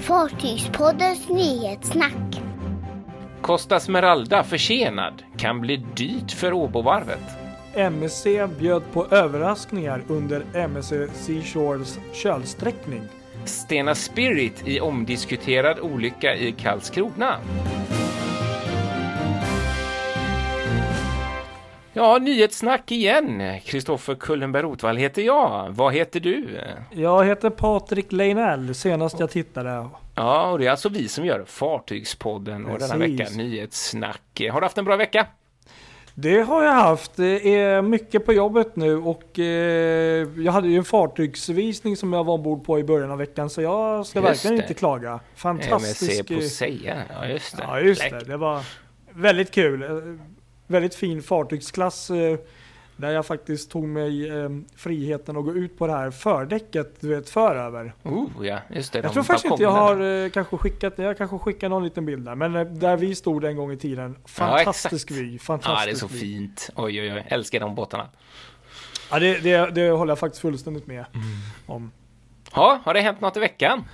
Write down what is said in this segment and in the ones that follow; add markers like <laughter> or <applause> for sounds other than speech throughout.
Fartygspoddens nyhetssnack. Costa Smeralda försenad kan bli dyrt för Åbovarvet. MSC bjöd på överraskningar under MSC Seashores kölsträckning. Stena Spirit i omdiskuterad olycka i Karlskrona. Ja, nyhetssnack igen. Kristoffer Kullenberg Rotvall heter jag. Vad heter du? Jag heter Patrik Leinell, senast jag tittade. Ja, och det är alltså vi som gör Fartygspodden och denna vecka nyhetssnack. Har du haft en bra vecka? Det har jag haft. Det är mycket på jobbet nu och eh, jag hade ju en fartygsvisning som jag var ombord på i början av veckan så jag ska Just verkligen det. inte klaga. MSC Fantastisk. på säga. Ja, just det. Ja just det, det var väldigt kul. Väldigt fin fartygsklass eh, där jag faktiskt tog mig eh, friheten att gå ut på det här fördäcket, du vet föröver. Oh, ja, just det. Jag de tror faktiskt inte jag har eh, kanske skickat, jag kanske skickar någon liten bild där, men eh, där vi stod en gång i tiden. Fantastisk exakt. vy, Ja, fantastisk det är så vy. fint. Oj, oj, oj. Älskar de båtarna. Ja, det, det, det håller jag faktiskt fullständigt med Mm. om. Ja, har det hänt något i veckan?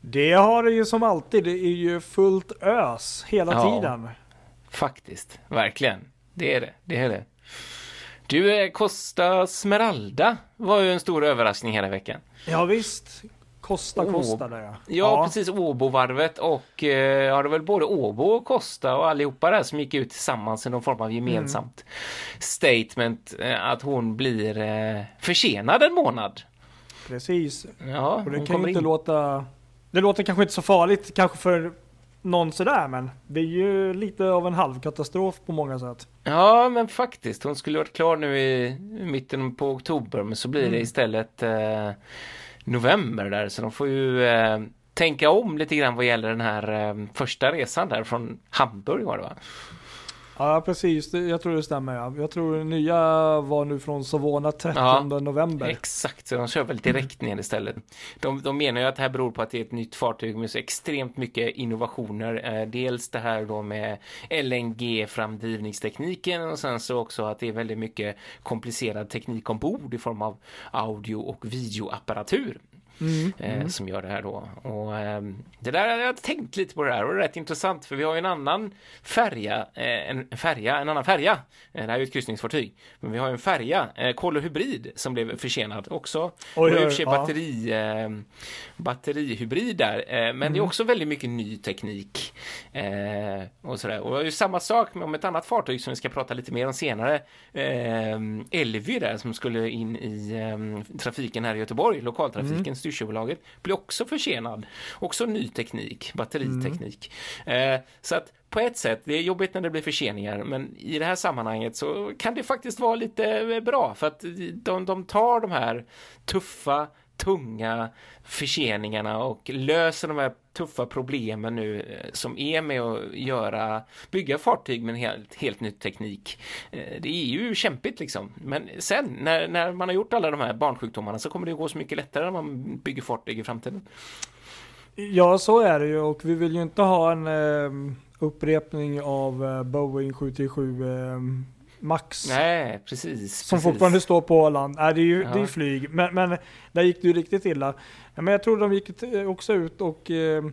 Det har det ju som alltid, det är ju fullt ös hela Ja. tiden. Faktiskt, verkligen. Det är det, det är det. Du, eh, Costa Smeralda var ju en stor överraskning hela veckan. Ja visst, Costa Åh. Costa där ja. Ja, precis. Åbovarvet och eh, ja, det var väl både Åbo och Costa och allihopa där som gick ut tillsammans i någon form av gemensamt statement eh, att hon blir eh, försenad en månad. Precis. Ja, Och det kan ju inte in. låta... Det låter kanske inte så farligt kanske för någon sådär men det är ju lite av en halvkatastrof på många sätt. Ja, men faktiskt. Hon skulle varit klar nu i mitten på oktober, men så blir det Mm. istället eh, november där, så de får ju eh, tänka om lite grann vad gäller den här eh, första resan där från Hamburg var det va? Ja precis, jag tror det stämmer ja. Jag tror den nya var nu från Savona 30 Ja, november. Exakt, så de kör väl direkt ner istället. De, de menar ju att det här beror på att det är ett nytt fartyg med så extremt mycket innovationer. Eh, dels det här då med LNG-framdrivningstekniken och sen så också att det är väldigt mycket komplicerad teknik ombord i form av audio och videoapparatur. Mm, eh, som gör det här då. Och ehm, det där har jag tänkt lite på det här och det är rätt intressant för vi har ju en annan färja, eh, en färja, en annan färja. Eh, det här är ju ett kryssningsfartyg, men vi har en färja, eh, Kollo Hybrid, som blev försenad också. Oj, var i och för sig batteri, eh, batterihybrid där, eh, men det är Mm. också väldigt mycket ny teknik. Och sådär. Och det är ju samma sak med om ett annat fartyg som vi ska prata lite mer om senare. Eh, Elvy där som skulle in i trafiken här i Göteborg, lokaltrafiken, Mm. Styrsöbolaget, blir också försenad. Också ny teknik, batteriteknik. Mm. Eh, så att på ett sätt, det är jobbigt när det blir förseningar, men i det här sammanhanget så kan det faktiskt vara lite eh, bra för att de, de tar de här tuffa, tunga förseningarna och löser de här tuffa problemen nu eh, som är med att göra, bygga fartyg med en helt, helt ny teknik. Eh, det är ju kämpigt liksom, men sen när, när man har gjort alla de här barnsjukdomarna så kommer det gå så mycket lättare när man bygger fartyg i framtiden. Ja så är det ju och vi vill ju inte ha en eh, upprepning av eh, Boeing 737 eh, Max. Nej, precis. Som precis. fortfarande står på land. Nej, det är ju Ja. det är flyg. Men, men där gick det ju riktigt illa. Men jag tror de gick t- också ut och eh,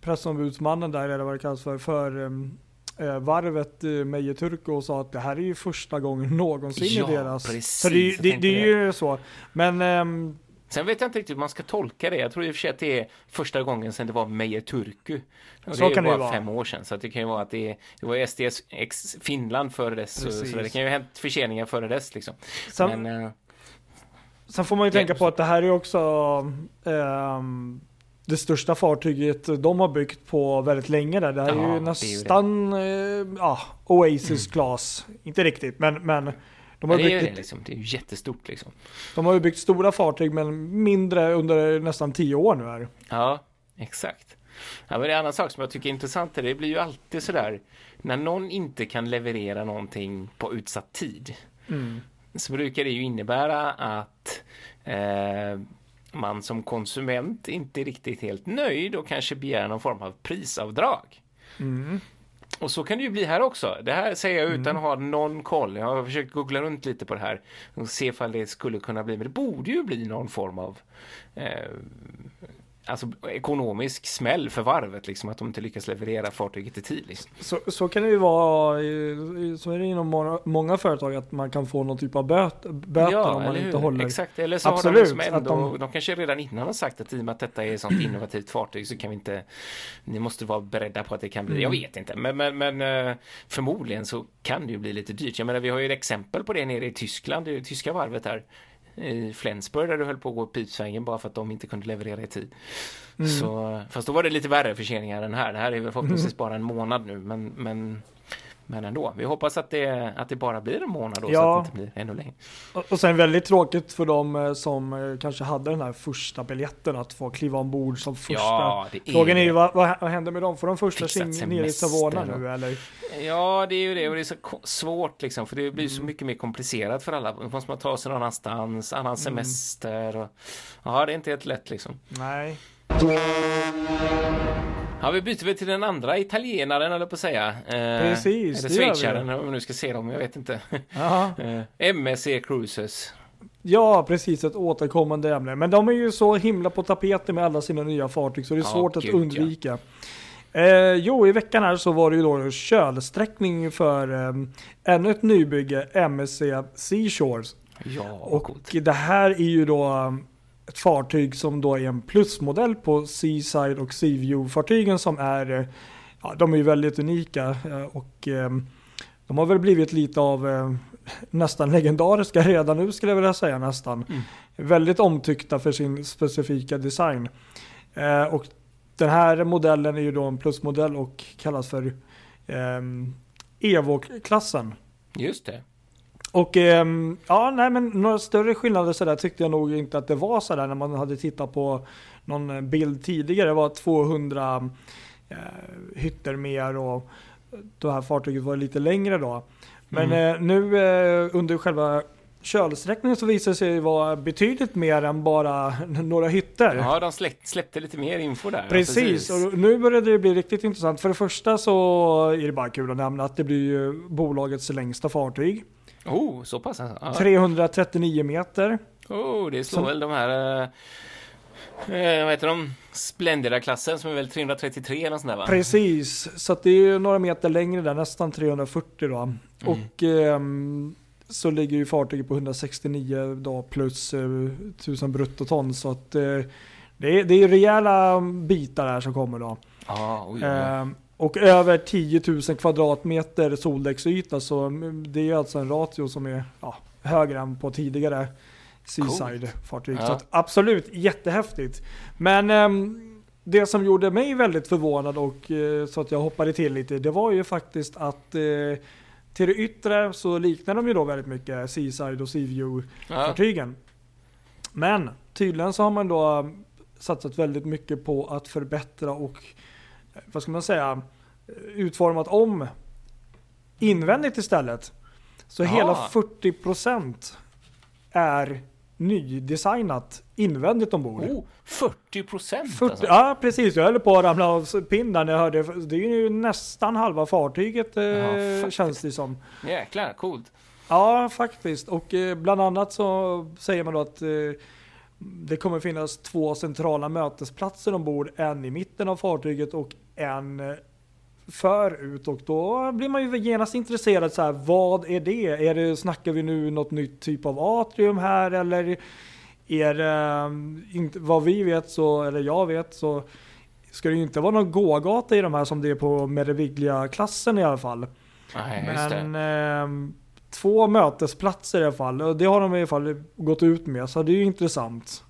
pressombudsmannen där, eller vad det kallas för, för eh, eh, varvet eh, Meje Turku och sa att det här är ju första gången någonsin Ja, i deras. precis, så det, det, det är ju så. Men ehm, Sen vet jag inte riktigt hur man ska tolka det. Jag tror i och för sig att det är första gången sedan det var Meijer Turku. Och Så det är kan det ju ju bara vara. fem år sedan. Så det kan ju vara att det, är, det var SDS ex Finland före dess. Precis. så det kan ju ha hänt förseningar före dess liksom. sen, Men, eh, sen får man ju det- tänka på att det här är också ehm, det största fartyget de har byggt på väldigt länge där. Det här Ja, är det är ju ju det. nästan eh, ja, Oasis class. Inte riktigt men, men de har det är ju byggt det ett liksom. Det är ju jättestort liksom. De har ju byggt stora fartyg men mindre under nästan tio år nu här. Ja, exakt. Ja, men det är en annan sak som jag tycker är intressant. Det blir ju alltid sådär. När någon inte kan leverera någonting på utsatt tid. så brukar det ju innebära att eh, man som konsument inte är riktigt helt nöjd och kanske begär någon form av prisavdrag. Mm. Och så kan det ju bli här också. Det här säger jag utan att ha någon koll. Jag har försökt googla runt lite på det här och se ifall det skulle kunna bli. Men det borde ju bli någon form av eh, alltså, ekonomisk smäll för varvet, liksom, att de inte lyckas leverera fartyget i tid. Liksom. Så, så kan det ju vara, så är det inom många, många företag att man kan få någon typ av böt, böter Ja, om man inte håller. Exakt, eller så Absolut, har de liksom att ändå, de- de... kanske redan innan har sagt att i och med att detta är ett sånt innovativt fartyg så kan vi inte, ni måste vara beredda på att det kan bli, jag Mm. vet inte, men, men, men eh, förmodligen så kan det ju bli lite dyrt. Jag menar, vi har ju ett exempel på det nere i Tyskland, det tyska varvet där i Flensburg där du höll på att gå pipsvängen bara för att de inte kunde leverera i tid. Mm. Så, fast då var det lite värre förseningar än här. Det här är väl förhoppningsvis bara en månad nu, men, men, men ändå. Vi hoppas att det, att det bara blir en månad då, så Ja. att det inte blir ännu längre. Och sen väldigt tråkigt för de eh, som eh, kanske hade den här första biljetten att få kliva ombord som första. Ja, är Frågan är ju vad, vad, händer med dem? Får de första sin nere i Savona nu eller? Ja, det är ju det och det är så svårt liksom för det blir Mm. så mycket mer komplicerat för alla. Då måste man ta sig någon annanstans, Mm. annan semester och ja, det är inte helt lätt liksom. Nej. Ja, vi byter väl till den andra italienaren eller på att säga. Eh, Precis, Eller schweizaren om vi nu ska se dem, jag vet inte. <laughs> Eh, MSC Cruises. Ja, precis. Ett återkommande ämne. Men de är ju så himla på tapeten med alla sina nya fartyg så det är Ja, svårt att gud, ja. undvika. Eh, jo, i veckan här så var det ju då kölsträckning för eh, ännu ett nybygge, MSC Seashores. Ja, Och coolt. det här är ju då um, ett fartyg som då är en plusmodell på Seaside och Seaview-fartygen som är, ja, de är ju väldigt unika eh, och eh, de har väl blivit lite av eh, nästan legendariska redan nu skulle jag vilja säga nästan. Mm. Väldigt omtyckta för sin specifika design. Och den här modellen är ju då en plusmodell och kallas för Evo-klassen. Just det. Och ehm, ja, nej men några större skillnader sådär tyckte jag nog inte att det var sådär när man hade tittat på någon bild tidigare. Det var 200 eh, hytter mer och det här fartyget var lite längre då. Men eh, nu eh, under själva kölsträckningen så visade det sig vara betydligt mer än bara <laughs> några hytter. Ja, de släpp, släppte lläppte mer info där. Ja, Precis, och nu började det bli riktigt intressant. För det första så är det bara kul att nämna att det blir ju bolagets längsta fartyg. Oh, så pass alltså. Ja. 339 meter. Oh, det slår Som- väl de här... Eh, eh, vad heter de? Splendida-klassen som är väl 333 eller sånt där va? Precis, så att det är ju några meter längre där, nästan 340 då. Mm. Och ehm, så ligger ju fartyget på 169 då plus eh, 1000 bruttoton. Så att eh, det, är, det är rejäla bitar här som kommer då. Oj, oj, oj. Ehm, och över 10 000 kvadratmeter soldäcksyta så det är alltså en ratio som är ja, högre än på tidigare Seaside-fartyg. Ja. Så att absolut jättehäftigt. Men ehm, det som gjorde mig väldigt förvånad och eh, så att jag hoppade till lite, det var ju faktiskt att eh, till det yttre så liknar de ju då väldigt mycket Seaside och Seaview ja. Men tydligen så har man då satsat väldigt mycket på att förbättra och eh, vad ska man säga utformat om invändigt istället. Så Ah. hela 40% är nydesignat invändigt ombord. Oh, 40 procent 40, alltså. Ja precis, jag höll på att ramla av pinn där när jag hörde. Det är ju nästan halva fartyget eh, Ja, känns det som. Jäklar, coolt. Ja, faktiskt. Och eh, bland annat så säger man då att eh, det kommer finnas två centrala mötesplatser ombord. En i mitten av fartyget och en eh, förut. Och då blir man ju genast intresserad. Så här, vad är det? Är det? Snackar vi nu något nytt typ av atrium här? Eller är det, eh, inte, vad vi vet så, eller jag vet så ska det ju inte vara någon gågata i de här som det är på Mereviglia-klassen i alla fall. Nej. Men ehm, två mötesplatser i alla fall. Och det har de i alla fall gått ut med. Så det är ju intressant.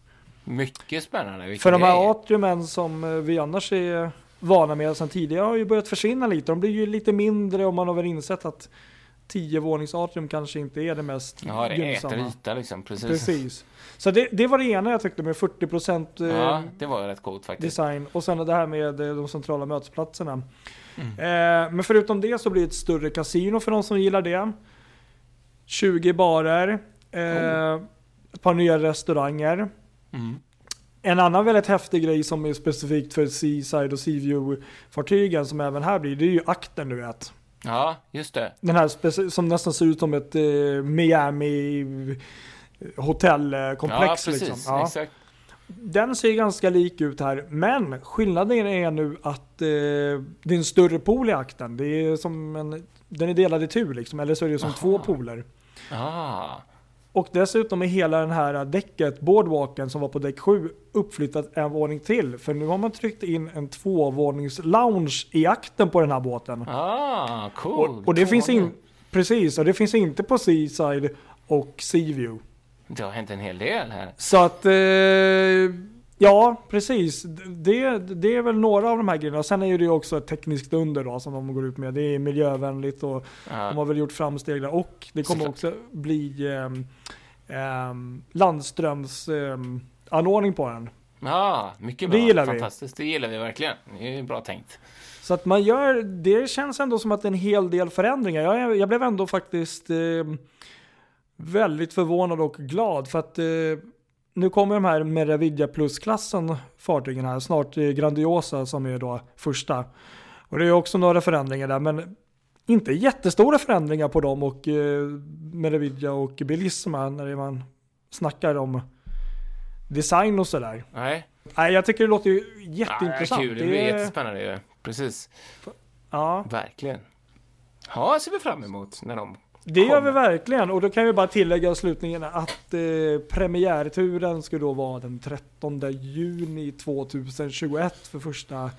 Mycket spännande. För de här atriumen som eh, vi annars är vana med sedan tidigare har ju börjat försvinna lite. De blir ju lite mindre och man har väl insett att 10 våningsatrium kanske inte är det mest Ja, det äter gynnsamma. yta liksom. Precis. Precis. Så det, det var det ena jag tyckte med 40% eh, Ja, det var rätt coolt faktiskt. design. Och sen det här med eh, de centrala mötesplatserna. Mm. Eh, men förutom det så blir det ett större kasino för de som gillar det. 20 barer. Eh, Ett par nya restauranger. Mm. En annan väldigt häftig grej som är specifikt för Seaside och Seaview-fartygen som även här blir, det är ju akten du vet. Ja, just det. Den här som nästan ser ut som ett eh, Miami hotellkomplex. Ja, precis. liksom. Ja. Exakt. den ser ganska lik ut här, men skillnaden är nu att eh, det är en större pool i akten. Det är som en, den är delad i tur liksom, eller så är det som Aha. två pooler. Ah, Och dessutom är hela den här däcket, boardwalken som var på däck 7, uppflyttat en våning till. För nu har man tryckt in en tvåvånings lounge i akten på den här båten. ah cool. Och, och det finns in, precis, och det finns inte på Seaside och Seaview. Det har hänt en hel del här. Så att, eh, ja precis. Det, det är väl några av de här grejerna. Sen är det ju också ett tekniskt under då som de går ut med. Det är miljövänligt och Ja. de har väl gjort framsteg där. Och det kommer också bli ehm, ehm, landströms ehm, anordning på den. Ja, mycket Det bra. gillar vi. Fantastiskt, det gillar vi verkligen. Det är bra tänkt. Så att man gör, det känns ändå som att det är en hel del förändringar. Jag, jag blev ändå faktiskt eh, väldigt förvånad och glad för att eh, nu kommer de här Meravidia Plus-klassen fartygen här, snart eh, Grandiosa som är då första. Och det är också några förändringar där, men inte jättestora förändringar på dem och eh, Meravidia och Bellissima när man snackar om design och sådär. Nej, Nej, jag tycker det låter ju ja, jätteintressant. kul. Det blir jättespännande ju. Precis, ja. verkligen. Ja, ser vi fram emot när de Det gör vi verkligen och då kan vi bara tillägga slutningen att eh, premiärturen ska då vara den 13 juni 2021 för första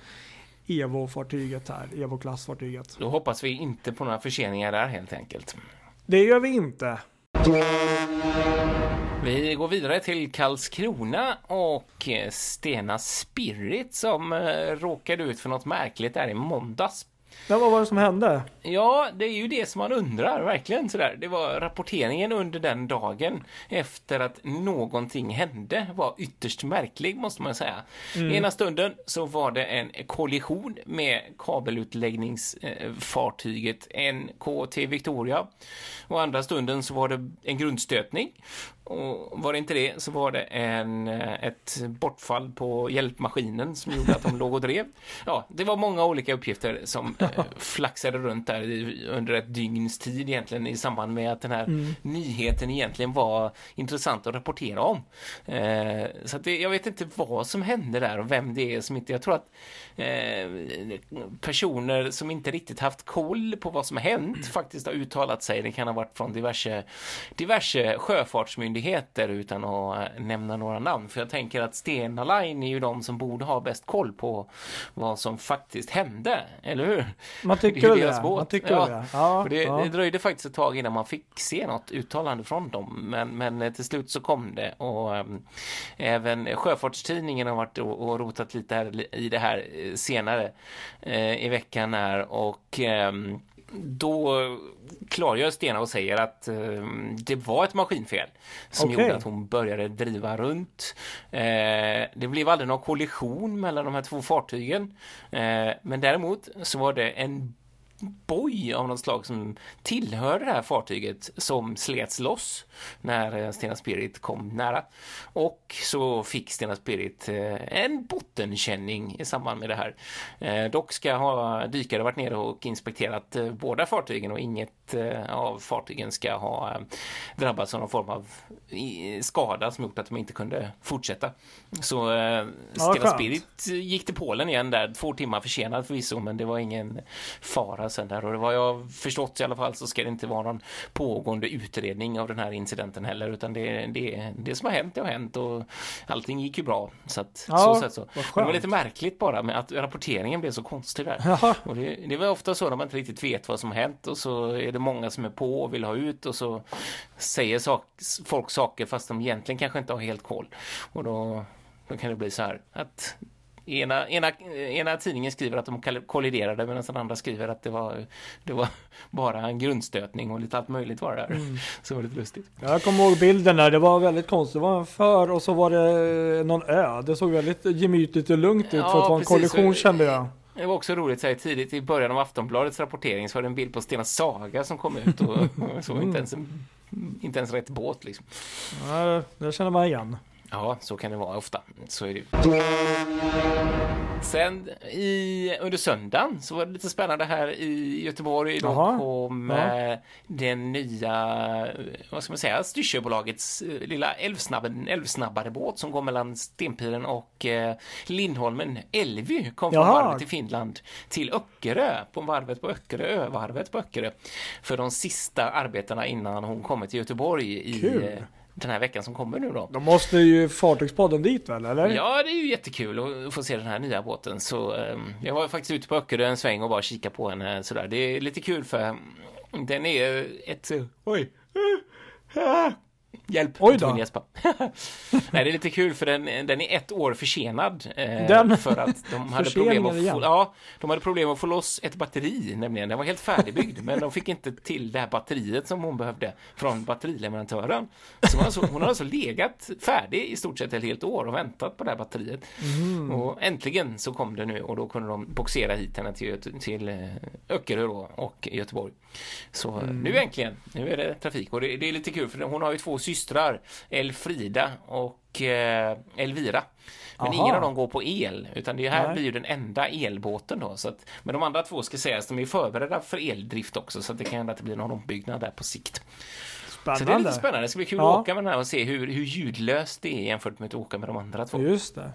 Evo-fartyget här, Evo-klassfartyget. Då hoppas vi inte på några förseningar där helt enkelt. Det gör vi inte. Vi går vidare till Karlskrona och eh, Stena Spirit som eh, råkade ut för något märkligt där i måndags. Men vad var det som hände? Ja, det är ju det som man undrar, verkligen sådär. Det var rapporteringen under den dagen efter att någonting hände var ytterst märklig, måste man säga. Ena stunden så var det en kollision med kabelutläggningsfartyget NKT Victoria. Och andra stunden så var det en grundstötning. Och var det inte det så var det en, eh, ett bortfall på hjälpmaskinen som gjorde att de låg och drev. Ja, det var många olika uppgifter som eh, <laughs> flaxade runt där i, under ett dygns tid egentligen i samband med att den här nyheten egentligen var intressant att rapportera om. Eh, så det, jag vet inte vad som hände där och vem det är som inte... Jag tror att eh, personer som inte riktigt haft koll på vad som har hänt <clears throat> faktiskt har uttalat sig. Det kan ha varit från diverse, diverse sjöfartsmyndigheter utan att nämna några namn. För jag tänker att Stena Line är ju de som borde ha bäst koll på vad som faktiskt hände, eller hur? Man tycker väl det. Man tycker Ja, det. Ja, det, ja. det dröjde faktiskt ett tag innan man fick se något uttalande från dem, men, men eh, till slut så kom det. Och äm, även Sjöfartstidningen har varit och, och rotat lite här, i det här eh, senare eh, i veckan här och ehm, då klargör Stena och säger att ehm, det var ett maskinfel som Okej. gjorde att hon började driva runt. Eh, det blev aldrig någon kollision mellan de här två fartygen, eh, men däremot så var det en boj av något slag som tillhörde det här fartyget som slets loss när eh, Stena Spirit kom nära. Och så fick Stena Spirit eh, en bottenkänning i samband med det här. Eh, Dock ska ha dykare varit nere och inspekterat båda fartygen och inget av fartygen ska ha drabbats av någon form av skada som gjort att de inte kunde fortsätta. Så Stena. Spirit gick till Polen igen där, två timmar försenad förvisso, men det var ingen fara sen där. Och det var jag förstått i alla fall så ska det inte vara någon pågående utredning av den här incidenten heller, utan det, det, det som har hänt, det har hänt och allting gick ju bra. Så att, Ja, så så. vad Men det var lite märkligt bara med att rapporteringen blev så konstig där. Och det, det var ofta så när man inte riktigt vet vad som har hänt och så är det många som är på och vill ha ut och så säger sak, folk saker fast de egentligen kanske inte har helt koll. Och då, då kan det bli så här att ena, ena, ena tidningen skriver att de kolliderade medan den andra skriver att det var, det var bara en grundstötning och lite allt möjligt var det där. <laughs> Så det var lite lustigt. Jag kommer ihåg bilden där, det var väldigt konstigt. Det var en för och så var det någon ö. Det såg väldigt gemytligt och lugnt ut för Ja, att vara en kollision kände jag. Det var också roligt så här, tidigt i början av Aftonbladets rapportering så var det en bild på Stena Saga som kom ut och, och <laughs> så inte ens, en, inte ens rätt båt liksom. Ja, det känner man igen. Ja, så kan det vara ofta. Så är det ju. Sen i, under söndagen så var det lite spännande här i Göteborg. Då Jaha. kom Ja. eh, den nya, eh, vad ska man säga, Styrsöbolagets eh, lilla älvsnabbare båt som går mellan Stenpiren och Lindholmen. Älvy kom från Jaha. varvet i Finland till Öckerö, på varvet på Öckerö, övarvet på Öckerö. För de sista arbetena innan hon kommer till Göteborg i Kul. Den här veckan som kommer nu då. Då måste ju Fartygspodden dit väl, eller? Ja, det är ju jättekul att få se den här nya båten. Så eh, jag var faktiskt ute på Öckerö en sväng och bara kika på henne sådär. Det är lite kul för den är ett... Oj! <laughs> Hjälp! Oj då. <laughs> Nej, det är lite kul för den, den är ett år försenad. Eh, Den- <laughs> för att de hade problem att få, ja, de hade problem att få loss ett batteri nämligen. Den var helt färdigbyggd, men de fick inte till det här batteriet som hon behövde från batterileverantören. Så hon, alltså, hon har alltså legat färdig i stort sett ett helt år och väntat på det här batteriet. Mm. Och äntligen så kom det nu och då kunde de boxera hit henne till, till eh, Öckerö och Göteborg. Så eh, Mm. nu äntligen, nu är det trafik och det, det är lite kul för hon har ju två systrar, Elfrida och eh, Elvira. Men Aha. ingen av dem går på el, utan det här Nej. blir ju den enda elbåten då. Så att, men de andra två ska sägas, de är förberedda för eldrift också, så att det kan hända att det blir någon ombyggnad där på sikt. Så det är Spännande. lite spännande. Det ska bli kul Ja. att åka med den här och se hur, hur ljudlöst det är jämfört med att åka med de andra två. Just det.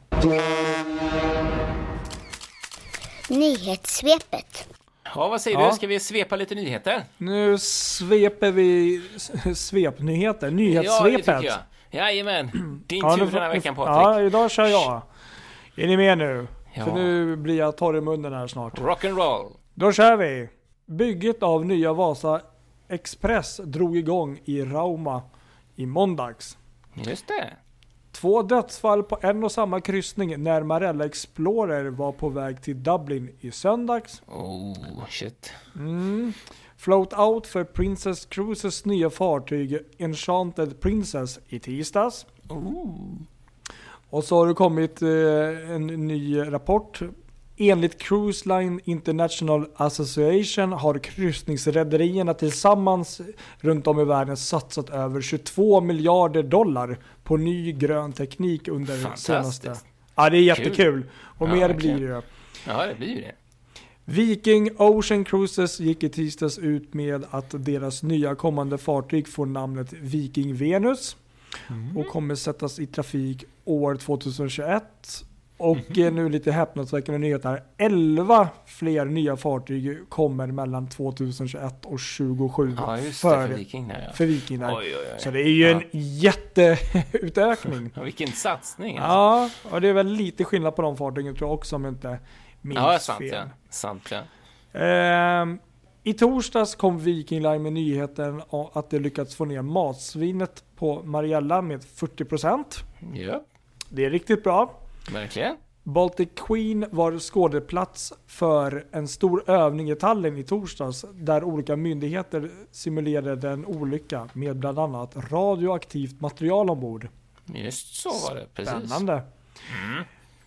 Nyhetssvepet. Ja, vad säger Ja. du? Ska vi svepa lite nyheter? Nu sveper vi svepnyheter. Ja, det Nyhetssvepet. tycker jag. Jajamän, din Ja, tur den här veckan Patrik. Ja, idag kör jag. Är ni med nu? Ja. För nu blir jag torr i munnen här snart. Rock'n'roll. Då kör vi! Bygget av nya Vasa Express drog igång i Rauma i måndags. Just det. Två dödsfall på en och samma kryssning när Marella Explorer var på väg till Dublin i söndags. Oh, shit. Mm. Float out för Princess Cruises nya fartyg Enchanted Princess i tisdags. Oh. Och så har det kommit eh, en ny rapport. Enligt Cruise Line International Association har kryssningsrederierna tillsammans runt om i världen satsat över 22 miljarder dollar på ny grön teknik under senaste... Ja, det är jättekul. Och Ja, mer verkligen. blir det. Ja, det blir det. Viking Ocean Cruises gick i tisdags ut med att deras nya kommande fartyg får namnet Viking Venus och kommer sättas i trafik år 2021. Och eh, nu lite häpnadsväckande nyheter. 11 fler nya fartyg kommer mellan 2021 och 2027 Ja, just för, för Viking där ja. för Viking där. Oj, oj, oj. Så det är ju Ja. en jätteutökning. <laughs> Vilken satsning. alltså. Ja, och det är väl lite skillnad på de fartygen tror jag också om jag inte minns ja sant fel. ja. Sant ja. Ehm, I torsdags kom Viking Line med nyheten att de lyckats få ner matsvinnet på Mariella med 40%. Ja, Det är riktigt bra. Verkligen. Baltic Queen var skådeplats för en stor övning i Tallinn i torsdags där olika myndigheter simulerade en olycka med bland annat radioaktivt material ombord. Just så var det, precis. Spännande.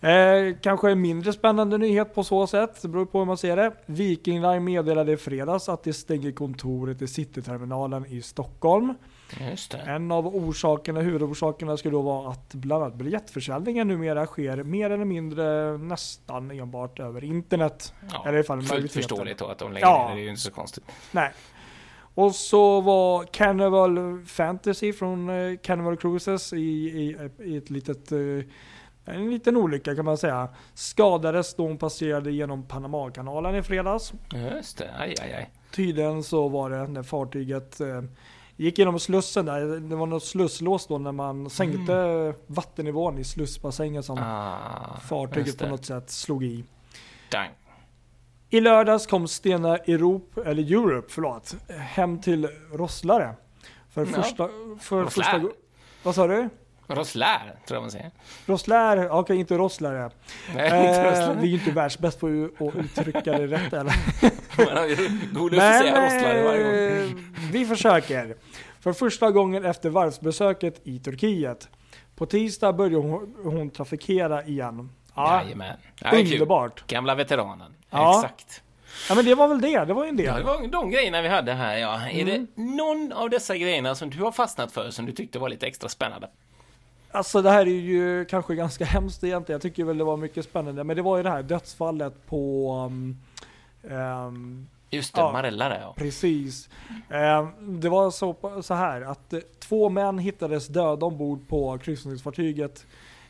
Eh, kanske en mindre spännande nyhet på så sätt, det beror på hur man ser det. Viking Line meddelade i fredags att de stänger kontoret i Cityterminalen i Stockholm. En av orsakerna, huvudorsakerna skulle då vara att bland annat biljettförsäljningen numera sker mer eller mindre nästan enbart över internet. Ja, Eller i fall fullt förståeligt då att de lägger Ja. ner det. är ju inte så konstigt. Nej. Och så var Carnival Fantasy från eh, Carnival Cruises i, i, i ett litet, eh, en liten olycka kan man säga. Skadades då hon passerade genom Panamakanalen i fredags. Just det, aj, aj, aj. Tydligen så var det när fartyget eh, gick genom slussen där. Det var något slusslås då när man sänkte vattennivån i slussbassängen som Ah, fartyget på något sätt slog i. Dang. I lördags kom Stena Europe, eller Europe, förlåt, hem till Rosslare. För Ja. första, för Rosslare. första Vad sa du? Roslär, tror jag man säger. Rosslare? Okej, inte Rosslare. Nej, inte Eh, vi är ju inte världsbäst på att uttrycka det rätt eller? <laughs> Man har ju att säga Roslär varje gång. Vi försöker. För första gången efter varvsbesöket i Turkiet. På tisdag börjar hon, hon trafikera igen. Ja, Jajamän. Ja, är kul. underbart. Gamla veteranen. Ja. Exakt. Ja men det var väl det, det var ju en Ja, det del. var de grejerna vi hade här, ja. Är Mm. det någon av dessa grejerna som du har fastnat för som du tyckte var lite extra spännande? Alltså det här är ju kanske ganska <laughs> hemskt egentligen. Jag tycker väl det var mycket spännande. Men det var ju det här dödsfallet på um, um, Just det, Ja. Marella där ja. Precis. Eh, det var så, så här att eh, två män hittades döda ombord på kryssningsfartyget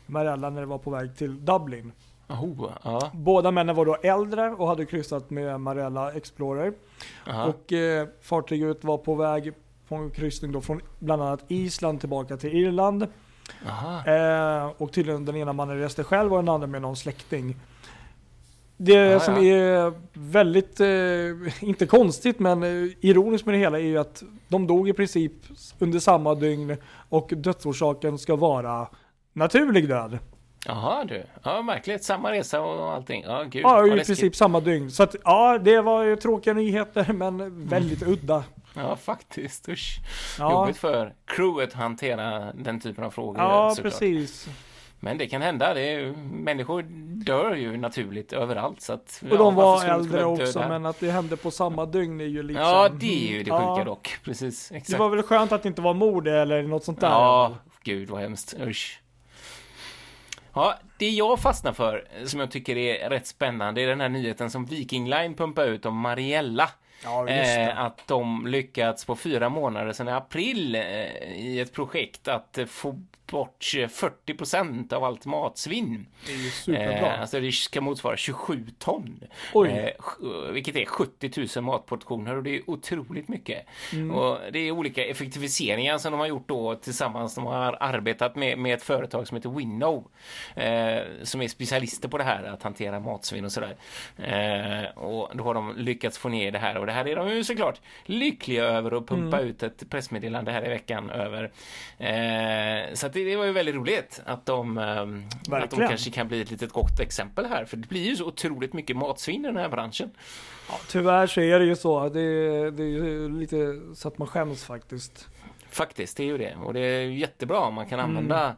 Marella när det var på väg till Dublin. Oh, ja. Båda männen var då äldre och hade kryssat med Marella Explorer. Aha. Och eh, fartyget var på väg på en kryssning då från bland annat Island tillbaka till Irland. Eh, och tydligen den ena mannen reste själv och den andra med någon släkting. Det Ja, som ja. är väldigt, eh, inte konstigt men eh, ironiskt med det hela är ju att de dog i princip under samma dygn och dödsorsaken ska vara naturlig död. Jaha du. Ja, märkligt. Samma resa och allting. Ja, gud. Ja, i princip samma dygn. Så att, ja, det var ju tråkiga nyheter <laughs> men väldigt udda. Ja, faktiskt. Usch. Ja, Jobbigt för crewet att hantera den typen av frågor. ja såklart. precis. Men det kan hända. Det är, människor dör ju naturligt överallt. Så att, Och de varför var äldre också men att det hände på samma dygn är ju liksom... Ja, det är ju det sjuka Ja. dock. Precis, exakt. Det var väl skönt att det inte var mord eller något sånt där. Ja, gud vad hemskt. Usch. Ja, det jag fastnar för, som jag tycker är rätt spännande, är den här nyheten som Viking Line pumpar ut om Mariella. Ja. Eh, att de lyckats på fyra månader sedan i april eh, i ett projekt att eh, få bort eh, 40% av allt matsvinn. Det är ju superbra. Eh, alltså det ska motsvara 27 ton. Oj. Eh, vilket är 70 000 matportioner och det är otroligt mycket. Mm. Och det är olika effektiviseringar som de har gjort då tillsammans. De har arbetat med, med ett företag som heter Winnow eh, som är specialister på det här att hantera matsvinn och sådär. Och då har de lyckats få ner det här det här är de ju såklart lyckliga över att pumpa Mm. ut ett pressmeddelande här i veckan över. Eh, så det, det var ju väldigt roligt att de, eh, att de kanske kan bli ett litet gott exempel här för det blir ju så otroligt mycket matsvinn i den här branschen. Ja, tyvärr så är det ju så. Det, är- det är ju lite så att man skäms faktiskt. Faktiskt, det är ju det. Och det är jättebra om man kan Mm. använda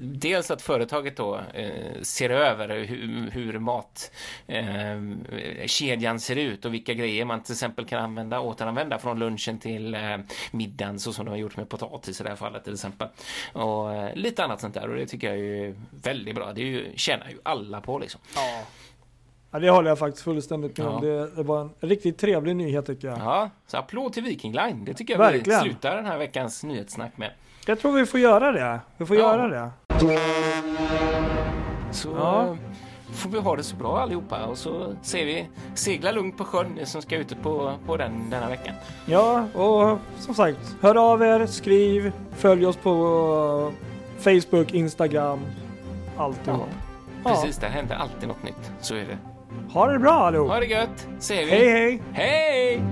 dels att företaget då eh, ser över hur, hur mat eh, ser ut och vilka grejer man till exempel kan använda, återanvända från lunchen till eh, middagen så som de har gjort med potatis i det här fallet till exempel. Och eh, lite annat sånt där och det tycker jag är väldigt bra. Det är ju, tjänar ju alla på liksom. Ja. Ja, det håller jag faktiskt fullständigt med om. Ja. Det, var en riktigt trevlig nyhet tycker jag. Ja, så applåd till Viking Line. Det tycker jag Verkligen. vi slutar den här veckans nyhetssnack med. Jag tror vi får göra det. Vi får Ja. göra det. Så Ja. eh, får vi ha det så bra allihopa och så ser vi segla lugnt på sjön ni som ska ute på, på den denna veckan. Ja, och som sagt, hör av er, skriv, följ oss på Facebook, Instagram, alltihop. Ja. Precis, där händer alltid något nytt. Så är det. Ha det bra allihop! Ha det gött, säger vi. Hej hej! Hej!